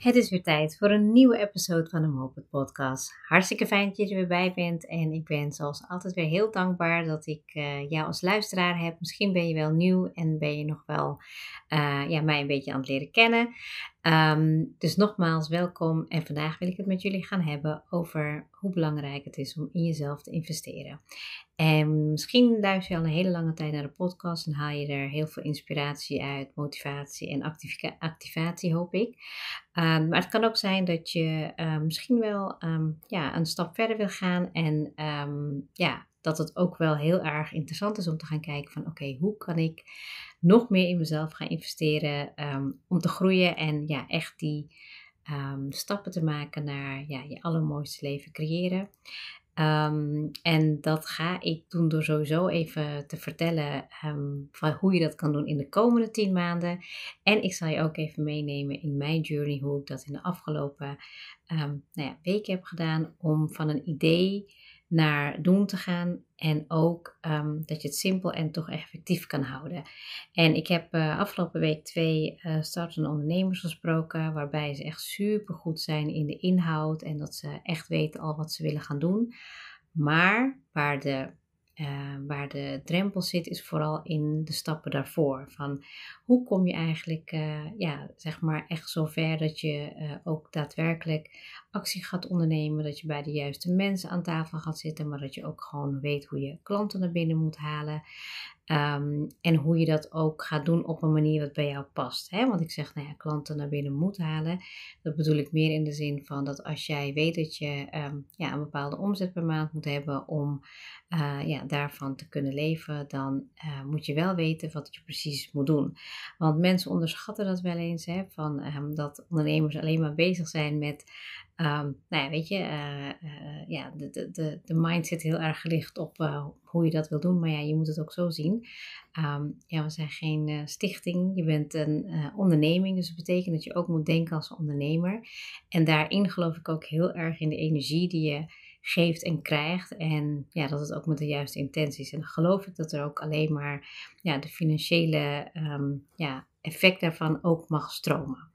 Het is weer tijd voor een nieuwe episode van de Moped Podcast. Hartstikke fijn dat je er weer bij bent. En ik ben zoals altijd weer heel dankbaar dat ik uh, jou als luisteraar heb. Misschien ben je wel nieuw en ben je nog wel uh, ja, mij een beetje aan het leren kennen. Um, dus nogmaals welkom. En vandaag wil ik het met jullie gaan hebben over hoe belangrijk het is om in jezelf te investeren. En misschien luister je al een hele lange tijd naar de podcast en haal je er heel veel inspiratie uit, motivatie en activatie, hoop ik. Um, maar het kan ook zijn dat je um, misschien wel um, ja, een stap verder wil gaan en ja, dat het ook wel heel erg interessant is om te gaan kijken van oké, hoe kan ik nog meer in mezelf gaan investeren om te groeien en ja, echt die stappen te maken naar ja, je allermooiste leven creëren. Um, en dat ga ik doen door sowieso even te vertellen um, van hoe je dat kan doen in de komende 10 maanden. En ik zal je ook even meenemen in mijn journey, hoe ik dat in de afgelopen um, nou ja, weken heb gedaan. Om van een idee naar doen te gaan. En ook um, dat je het simpel en toch effectief kan houden. En ik heb uh, afgelopen week twee uh, startende ondernemers gesproken. Waarbij ze echt super goed zijn in de inhoud. En dat ze echt weten al wat ze willen gaan doen. Maar waar de uh, waar de drempel zit, is vooral in de stappen daarvoor. Van hoe kom je eigenlijk, uh, ja, zeg maar, echt zover dat je uh, ook daadwerkelijk actie gaat ondernemen. Dat je bij de juiste mensen aan tafel gaat zitten, maar dat je ook gewoon weet hoe je klanten naar binnen moet halen. Um, en hoe je dat ook gaat doen op een manier wat bij jou past. Hè? Want ik zeg, nou ja, klanten naar binnen moet halen. Dat bedoel ik meer in de zin van dat als jij weet dat je um, ja, een bepaalde omzet per maand moet hebben om uh, ja, daarvan te kunnen leven, dan uh, moet je wel weten wat je precies moet doen. Want mensen onderschatten dat wel eens, hè, van, um, dat ondernemers alleen maar bezig zijn met Um, nou ja, weet je, uh, uh, ja, de, de, de, de mindset heel erg gelicht op uh, hoe je dat wil doen. Maar ja, je moet het ook zo zien. Um, ja, we zijn geen stichting. Je bent een onderneming. Dus dat betekent dat je ook moet denken als ondernemer. En daarin geloof ik ook heel erg in de energie die je geeft en krijgt. En ja, dat het ook met de juiste intenties. En dan geloof ik dat er ook alleen maar ja, de financiële um, ja, effect daarvan ook mag stromen.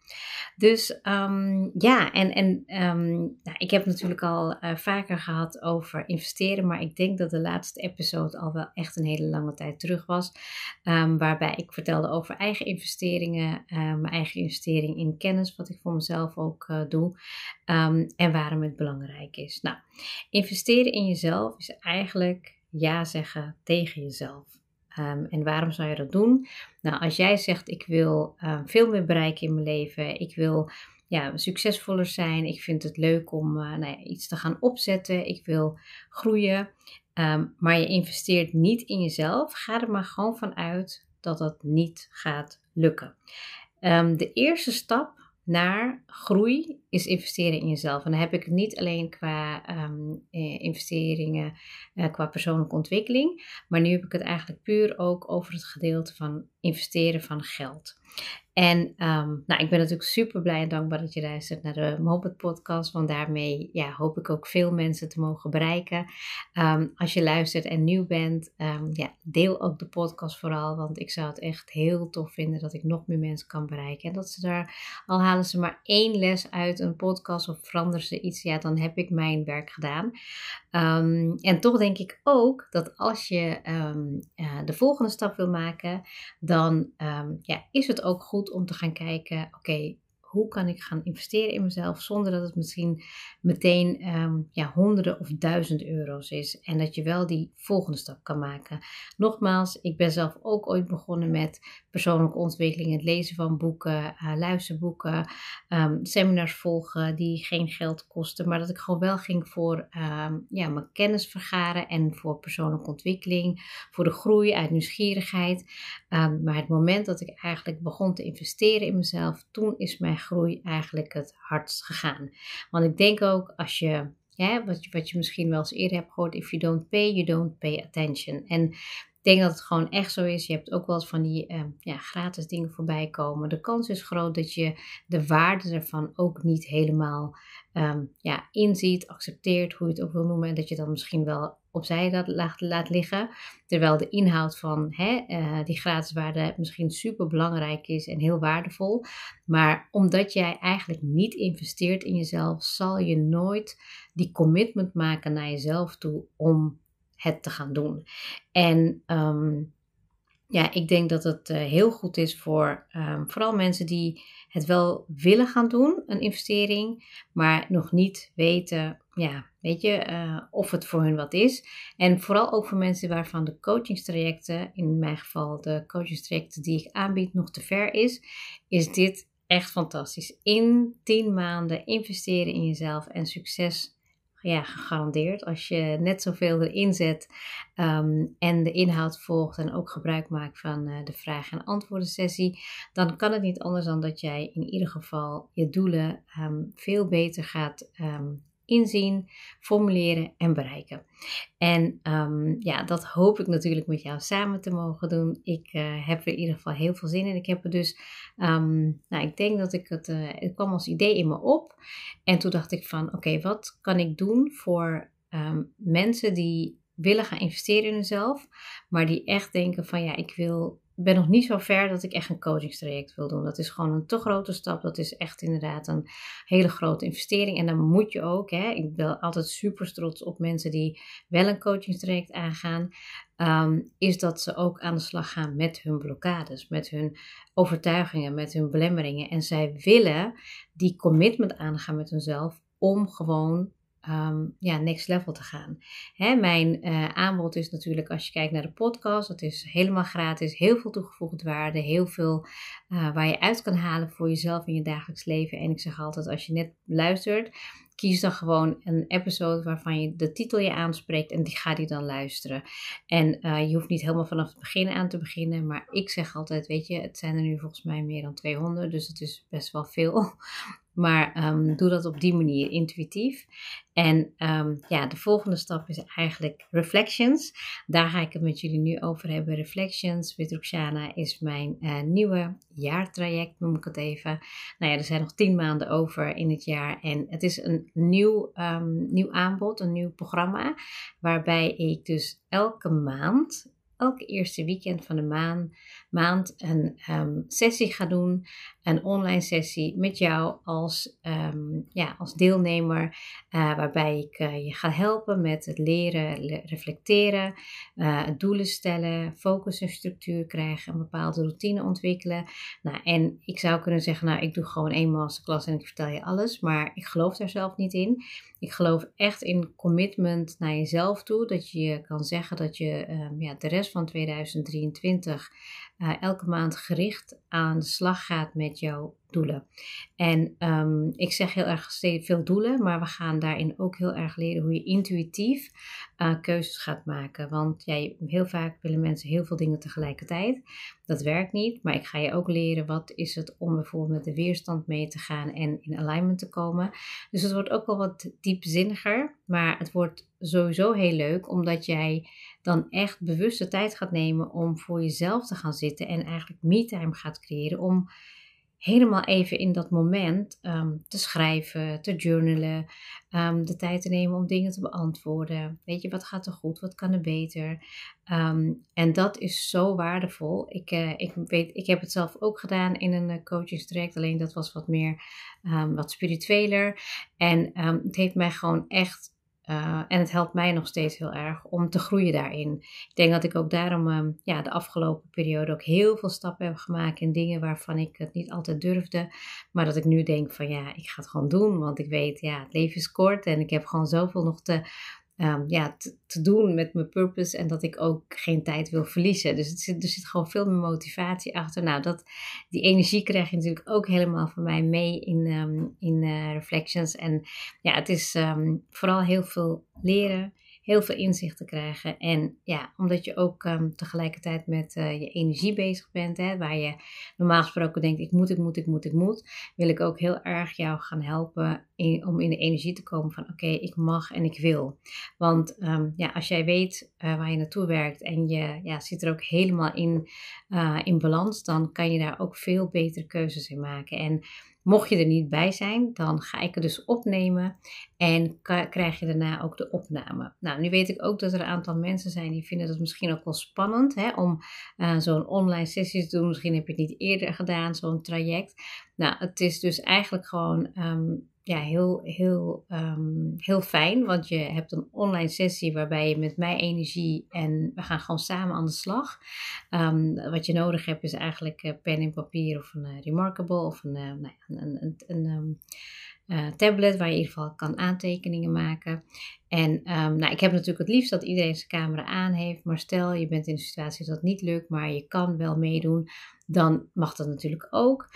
Dus um, ja, en, en um, nou, ik heb natuurlijk al uh, vaker gehad over investeren, maar ik denk dat de laatste episode al wel echt een hele lange tijd terug was. Um, waarbij ik vertelde over eigen investeringen, uh, mijn eigen investering in kennis, wat ik voor mezelf ook uh, doe, en waarom het belangrijk is. Nou, investeren in jezelf is eigenlijk ja zeggen tegen jezelf. Um, en waarom zou je dat doen? Nou, als jij zegt: Ik wil um, veel meer bereiken in mijn leven, ik wil ja, succesvoller zijn, ik vind het leuk om uh, nou ja, iets te gaan opzetten, ik wil groeien, um, maar je investeert niet in jezelf, ga er maar gewoon van uit dat dat niet gaat lukken. de eerste stap naar groei is investeren in jezelf. En dan heb ik het niet alleen qua um, investeringen, uh, qua persoonlijke ontwikkeling, maar nu heb ik het eigenlijk puur ook over het gedeelte van investeren van geld. En um, nou, ik ben natuurlijk super blij en dankbaar dat je luistert naar de Moped podcast. Want daarmee ja, hoop ik ook veel mensen te mogen bereiken. Um, als je luistert en nieuw bent, ja, deel ook de podcast vooral. Want ik zou het echt heel tof vinden dat ik nog meer mensen kan bereiken. En dat ze daar, al halen ze maar één les uit een podcast of veranderen ze iets, ja, dan heb ik mijn werk gedaan. en toch denk ik ook dat als je uh, de volgende stap wil maken, dan ja, is het ook goed om te gaan kijken, oké, hoe kan ik gaan investeren in mezelf zonder dat het misschien meteen ehm, ja, honderden of duizend euro's is. En dat je wel die volgende stap kan maken. Nogmaals, ik ben zelf ook ooit begonnen met persoonlijke ontwikkeling, het lezen van boeken, uh, luisterboeken, um, seminars volgen die geen geld kosten, maar dat ik gewoon wel ging voor ehm, ja, mijn kennis vergaren en voor persoonlijke ontwikkeling, voor de groei uit nieuwsgierigheid. Maar het moment dat ik eigenlijk begon te investeren in mezelf, toen is mijn groei eigenlijk het hardst gegaan. Want ik denk ook als je, wat, je, wat je misschien wel eens eerder hebt gehoord, if you don't pay, you don't pay attention. En ik denk dat het gewoon echt zo is. Je hebt ook wel eens van die ehm, ja, gratis dingen voorbij komen. De kans is groot dat je de waarde ervan ook niet helemaal um, ja, inziet, accepteert, hoe je het ook wil noemen. En dat je dan misschien wel opzij dat laat, laat liggen. Terwijl de inhoud van hè, uh, die gratis waarde misschien super belangrijk is en heel waardevol. Maar omdat jij eigenlijk niet investeert in jezelf, zal je nooit die commitment maken naar jezelf toe om het te gaan doen. En um, ja, ik denk dat het uh, heel goed is voor um, vooral mensen die het wel willen gaan doen, een investering, maar nog niet weten, ja, weet je, uh, of het voor hun wat is. En vooral ook voor mensen waarvan de coachingstrajecten, in mijn geval de coachingstrajecten die ik aanbied, nog te ver is, is dit echt fantastisch. In 10 maanden investeren in jezelf en succes ja, gegarandeerd. Als je net zoveel erin zet um, en de inhoud volgt en ook gebruik maakt van uh, de vraag- en antwoorden sessie, dan kan het niet anders dan dat jij in ieder geval je doelen um, veel beter gaat um, inzien, formuleren en bereiken. En um, ja, dat hoop ik natuurlijk met jou samen te mogen doen. Ik uh, heb er in ieder geval heel veel zin in. Ik heb er dus, um, nou, ik denk dat ik het, uh, het kwam als idee in me op. En toen dacht ik van, oké, wat kan ik doen voor um, mensen die willen gaan investeren in hunzelf, maar die echt denken van, ja, ik wil ben nog niet zo ver dat ik echt een coachingstraject wil doen. Dat is gewoon een te grote stap. Dat is echt inderdaad een hele grote investering. En dan moet je ook, hè, ik ben altijd super trots op mensen die wel een coachingstraject aangaan. Um, is dat ze ook aan de slag gaan met hun blokkades, met hun overtuigingen, met hun belemmeringen. En zij willen die commitment aangaan met hunzelf om gewoon um, ja, next level te gaan. Hè, mijn uh, aanbod is natuurlijk, als je kijkt naar de podcast, dat is helemaal gratis, heel veel toegevoegde waarde, heel veel uh, waar je uit kan halen voor jezelf in je dagelijks leven. En ik zeg altijd, als je net luistert, kies dan gewoon een episode waarvan je de titel je aanspreekt en die ga die dan luisteren. En uh, je hoeft niet helemaal vanaf het begin aan te beginnen, maar ik zeg altijd, weet je, het zijn er nu volgens mij meer dan 200, dus het is best wel veel. Maar um, doe dat op die manier intuïtief. En um, ja, de volgende stap is eigenlijk Reflections. Daar ga ik het met jullie nu over hebben. Reflections with is mijn uh, nieuwe jaartraject, noem ik het even. Nou ja, er zijn nog tien maanden over in het jaar. En het is een nieuw, um, nieuw aanbod, een nieuw programma. Waarbij ik dus elke maand elke eerste weekend van de maand, maand een um, sessie ga doen. Een online sessie met jou als, um, ja, als deelnemer. Uh, waarbij ik uh, je ga helpen met het leren, le reflecteren, uh, doelen stellen, focus en structuur krijgen, een bepaalde routine ontwikkelen. Nou, en ik zou kunnen zeggen, nou, ik doe gewoon één masterclass en ik vertel je alles. Maar ik geloof daar zelf niet in. Ik geloof echt in commitment naar jezelf toe. Dat je kan zeggen dat je um, ja, de rest van 2023 uh, elke maand gericht aan de slag gaat met jouw doelen. En um, ik zeg heel erg veel doelen, maar we gaan daarin ook heel erg leren hoe je intuïtief uh, keuzes gaat maken. Want jij, heel vaak willen mensen heel veel dingen tegelijkertijd. Dat werkt niet, maar ik ga je ook leren wat is het om bijvoorbeeld met de weerstand mee te gaan en in alignment te komen. Dus het wordt ook wel wat diepzinniger, maar het wordt sowieso heel leuk omdat jij dan echt bewuste tijd gaat nemen om voor jezelf te gaan zitten en eigenlijk me-time gaat creëren om helemaal even in dat moment um, te schrijven, te journalen, um, de tijd te nemen om dingen te beantwoorden. Weet je, wat gaat er goed, wat kan er beter? Um, en dat is zo waardevol. Ik, uh, ik, weet, ik heb het zelf ook gedaan in een uh, coachingstraject, alleen dat was wat meer, wat spiritueler. En het heeft mij gewoon echt eh, en het helpt mij nog steeds heel erg om te groeien daarin. Ik denk dat ik ook daarom ehm, ja, de afgelopen periode ook heel veel stappen heb gemaakt in dingen waarvan ik het niet altijd durfde. Maar dat ik nu denk van ja, ik ga het gewoon doen. Want ik weet, ja, het leven is kort en ik heb gewoon zoveel nog te um, ja, te, doen met mijn purpose en dat ik ook geen tijd wil verliezen. Dus er zit, er zit gewoon veel meer motivatie achter. Nou, dat, die energie krijg je natuurlijk ook helemaal van mij mee in, um, in uh, Reflections. En ja, het is um, vooral heel veel leren heel veel inzicht te krijgen. En ja, omdat je ook um, tegelijkertijd met uh, je energie bezig bent, hè, waar je normaal gesproken denkt: ik moet, ik moet, ik moet, ik moet, wil ik ook heel erg jou gaan helpen om in de energie te komen van: oké, ik mag en ik wil. Want um, ja, als jij weet uh, waar je naartoe werkt en je ja, zit er ook helemaal in, uh, in balans, dan kan je daar ook veel betere keuzes in maken. En Mocht je er niet bij zijn, dan ga ik het dus opnemen en krijg je daarna ook de opname. Nou, nu weet ik ook dat er een aantal mensen zijn die vinden het misschien ook wel spannend hè, om uh, zo'n online sessie te doen. Misschien heb je het niet eerder gedaan, zo'n traject. Nou, het is dus eigenlijk gewoon um, ja, heel, heel, um, heel fijn. Want je hebt een online sessie waarbij je met mij energie en we gaan gewoon samen aan de slag. Um, wat je nodig hebt is eigenlijk uh, pen en papier of een uh, Remarkable of een, uh, nou een, een, een, uh, tablet waar je in ieder geval kan aantekeningen maken. En nou, ik heb natuurlijk het liefst dat iedereen zijn camera aan heeft. Maar stel je bent in een situatie dat niet lukt, maar je kan wel meedoen. Dan mag dat natuurlijk ook.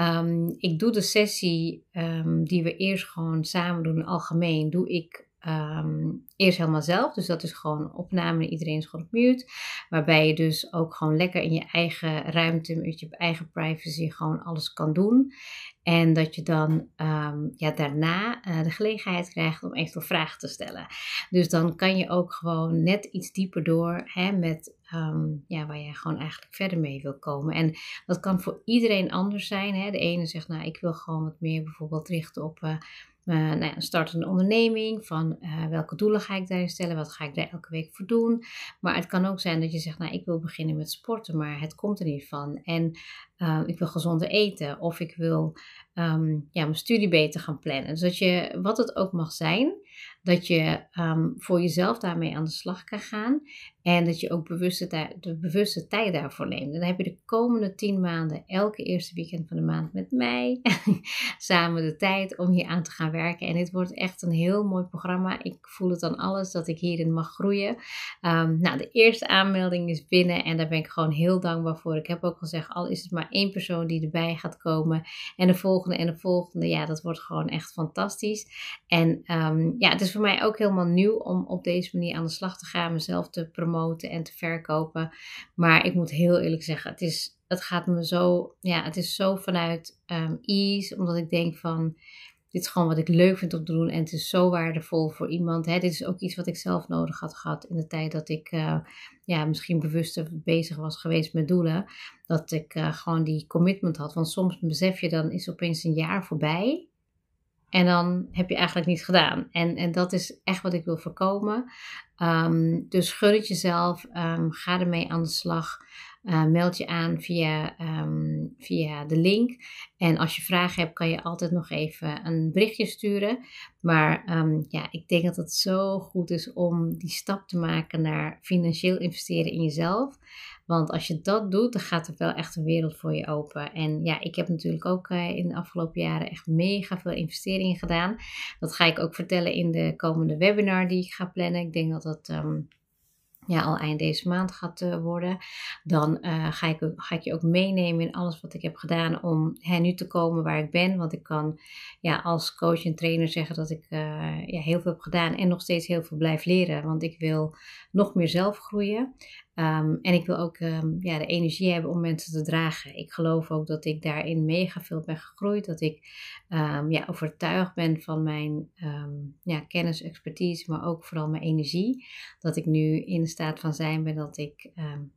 Um, ik doe de sessie um, die we eerst gewoon samen doen, algemeen, doe ik um, eerst helemaal zelf. Dus dat is gewoon opname, iedereen is gewoon op mute. Waarbij je dus ook gewoon lekker in je eigen ruimte, met je eigen privacy, gewoon alles kan doen. En dat je dan um, ja, daarna uh, de gelegenheid krijgt om eventueel vragen te stellen. Dus dan kan je ook gewoon net iets dieper door hè, met um, ja, waar je gewoon eigenlijk verder mee wil komen. En dat kan voor iedereen anders zijn. Hè. De ene zegt, nou, ik wil gewoon wat meer bijvoorbeeld richten op. Uh, uh, nou ja, start een onderneming. Van uh, welke doelen ga ik daarin stellen? Wat ga ik daar elke week voor doen? Maar het kan ook zijn dat je zegt, nou ik wil beginnen met sporten, maar het komt er niet van. En uh, ik wil gezonder eten. Of ik wil um, ja, mijn studie beter gaan plannen. Dus dat je, wat het ook mag zijn, dat je um, voor jezelf daarmee aan de slag kan gaan. En dat je ook bewuste, de bewuste tijd daarvoor neemt. Dan heb je de komende tien maanden, elke eerste weekend van de maand met mij, samen de tijd om hier aan te gaan werken. En dit wordt echt een heel mooi programma. Ik voel het aan alles dat ik hierin mag groeien. Um, nou, de eerste aanmelding is binnen en daar ben ik gewoon heel dankbaar voor. Ik heb ook gezegd, al is het maar één persoon die erbij gaat komen. En de volgende en de volgende, ja, dat wordt gewoon echt fantastisch. En um, ja, het is voor mij ook helemaal nieuw om op deze manier aan de slag te gaan, mezelf te promoten en te verkopen. Maar ik moet heel eerlijk zeggen, het, is, het gaat me zo, ja, het is zo vanuit um, ease, omdat ik denk van, dit is gewoon wat ik leuk vind om te doen en het is zo waardevol voor iemand. Hè. Dit is ook iets wat ik zelf nodig had gehad in de tijd dat ik uh, ja, misschien bewuster bezig was geweest met doelen. Dat ik uh, gewoon die commitment had. Want soms besef je dan is opeens een jaar voorbij. En dan heb je eigenlijk niets gedaan. En, en dat is echt wat ik wil voorkomen. Um, dus gun het jezelf. Um, ga ermee aan de slag. Uh, meld je aan via, via de link. En als je vragen hebt, kan je altijd nog even een berichtje sturen. Maar ja, ik denk dat het zo goed is om die stap te maken naar financieel investeren in jezelf. Want als je dat doet, dan gaat er wel echt een wereld voor je open. En ja, ik heb natuurlijk ook uh, in de afgelopen jaren echt mega veel investeringen gedaan. Dat ga ik ook vertellen in de komende webinar die ik ga plannen. Ik denk dat dat. Um, ja, al eind deze maand gaat uh, worden, dan uh, ga, ik, ga ik je ook meenemen in alles wat ik heb gedaan om hè, nu te komen waar ik ben. Want ik kan ja, als coach en trainer zeggen dat ik ja, heel veel heb gedaan en nog steeds heel veel blijf leren. Want ik wil nog meer zelf groeien. Um, en ik wil ook um, ja, de energie hebben om mensen te dragen. Ik geloof ook dat ik daarin mega veel ben gegroeid. Dat ik um, ja, overtuigd ben van mijn ja, kennis, expertise, maar ook vooral mijn energie. Dat ik nu in staat van zijn ben dat ik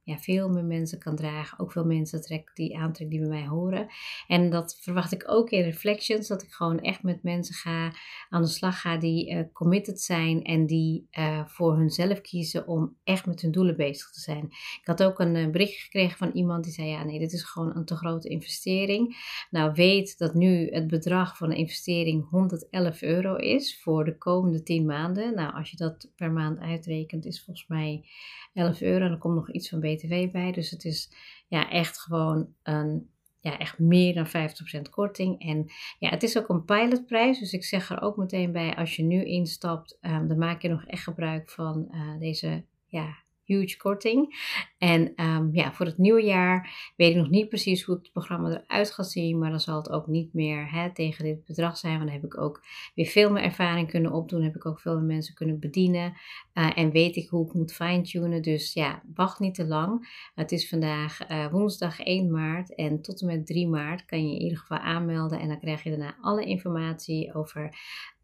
ja, veel meer mensen kan dragen. Ook veel mensen trek, die aantrek die bij mij horen. En dat verwacht ik ook in Reflections. Dat ik gewoon echt met mensen ga, aan de slag ga die uh, committed zijn. En die uh, voor hunzelf kiezen om echt met hun doelen bezig te zijn zijn. Ik had ook een uh, bericht gekregen van iemand die zei: Ja, nee, dit is gewoon een te grote investering. Nou, weet dat nu het bedrag van de investering 111 euro is voor de komende 10 maanden. Nou, als je dat per maand uitrekent, is volgens mij 11 euro. En er komt nog iets van BTW bij. Dus het is ja, echt gewoon een ja, echt meer dan 50% korting. En ja, het is ook een pilotprijs. Dus ik zeg er ook meteen bij, als je nu instapt, um, dan maak je nog echt gebruik van uh, deze ja, huge korting. En um, ja, voor het nieuwe jaar weet ik nog niet precies hoe het programma eruit gaat zien. Maar dan zal het ook niet meer hè, tegen dit bedrag zijn. Want dan heb ik ook weer veel meer ervaring kunnen opdoen. Heb ik ook veel meer mensen kunnen bedienen. Uh, en weet ik hoe ik moet fine-tunen. Dus ja, wacht niet te lang. Het is vandaag uh, woensdag 1 maart. En tot en met 3 maart kan je in ieder geval aanmelden. En dan krijg je daarna alle informatie over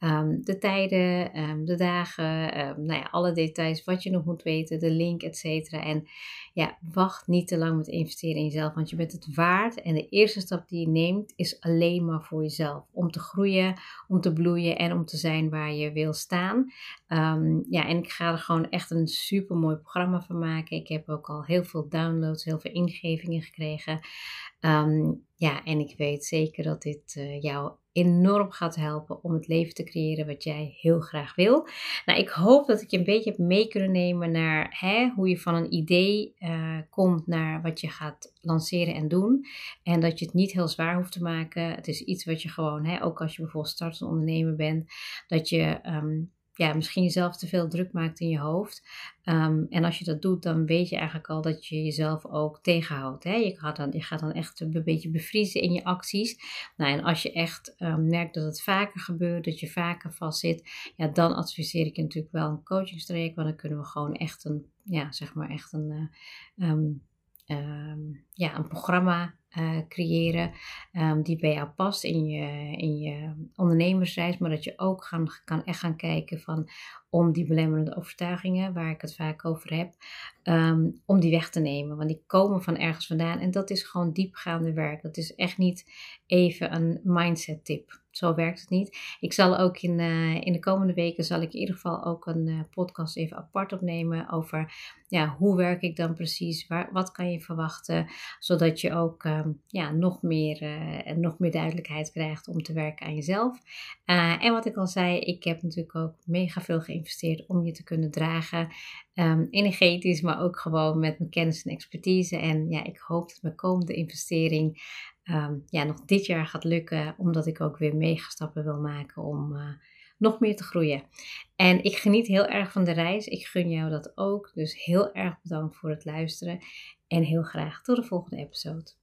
Um, de tijden, um, de dagen, um, nou ja, alle details, wat je nog moet weten, de link, et cetera. En ja, wacht niet te lang met investeren in jezelf, want je bent het waard. En de eerste stap die je neemt is alleen maar voor jezelf. Om te groeien, om te bloeien en om te zijn waar je wil staan. ja, en ik ga er gewoon echt een super mooi programma van maken. Ik heb ook al heel veel downloads, heel veel ingevingen gekregen. Ja, en ik weet zeker dat dit uh, jou enorm gaat helpen om het leven te creëren wat jij heel graag wil. Nou, ik hoop dat ik je een beetje heb mee kunnen nemen naar hè, hoe je van een idee uh, komt naar wat je gaat lanceren en doen. En dat je het niet heel zwaar hoeft te maken. Het is iets wat je gewoon, hè, ook als je bijvoorbeeld startende ondernemer bent, dat je um, ja, misschien jezelf te veel druk maakt in je hoofd. Um, en als je dat doet, dan weet je eigenlijk al dat je jezelf ook tegenhoudt. Hè? Je, gaat dan, je gaat dan echt een beetje bevriezen in je acties. Nou, en als je echt um, merkt dat het vaker gebeurt, dat je vaker vastzit, ja, dan adviseer ik natuurlijk wel een coachingstraject. Want dan kunnen we gewoon echt een, ja, zeg maar echt een, uh, um, ja, een programma uh, creëren um, die bij jou past in je, in je ondernemersreis, maar dat je ook gaan, kan echt gaan kijken van om die belemmerende overtuigingen, waar ik het vaak over heb, um, om die weg te nemen. Want die komen van ergens vandaan en dat is gewoon diepgaande werk. Dat is echt niet even een mindset tip. Zo werkt het niet. Ik zal ook in, uh, in de komende weken, zal ik in ieder geval ook een uh, podcast even apart opnemen over ja, hoe werk ik dan precies, waar, wat kan je verwachten, zodat je ook ja, nog, meer, uh, nog meer duidelijkheid krijgt om te werken aan jezelf. en wat ik al zei, ik heb natuurlijk ook mega veel geïnvesteerd om je te kunnen dragen. Um, energetisch, maar ook gewoon met mijn kennis en expertise. En ja, ik hoop dat mijn komende investering um, ja, nog dit jaar gaat lukken, omdat ik ook weer megastappen wil maken om uh, nog meer te groeien. En ik geniet heel erg van de reis. Ik gun jou dat ook. Dus heel erg bedankt voor het luisteren. En heel graag tot de volgende episode.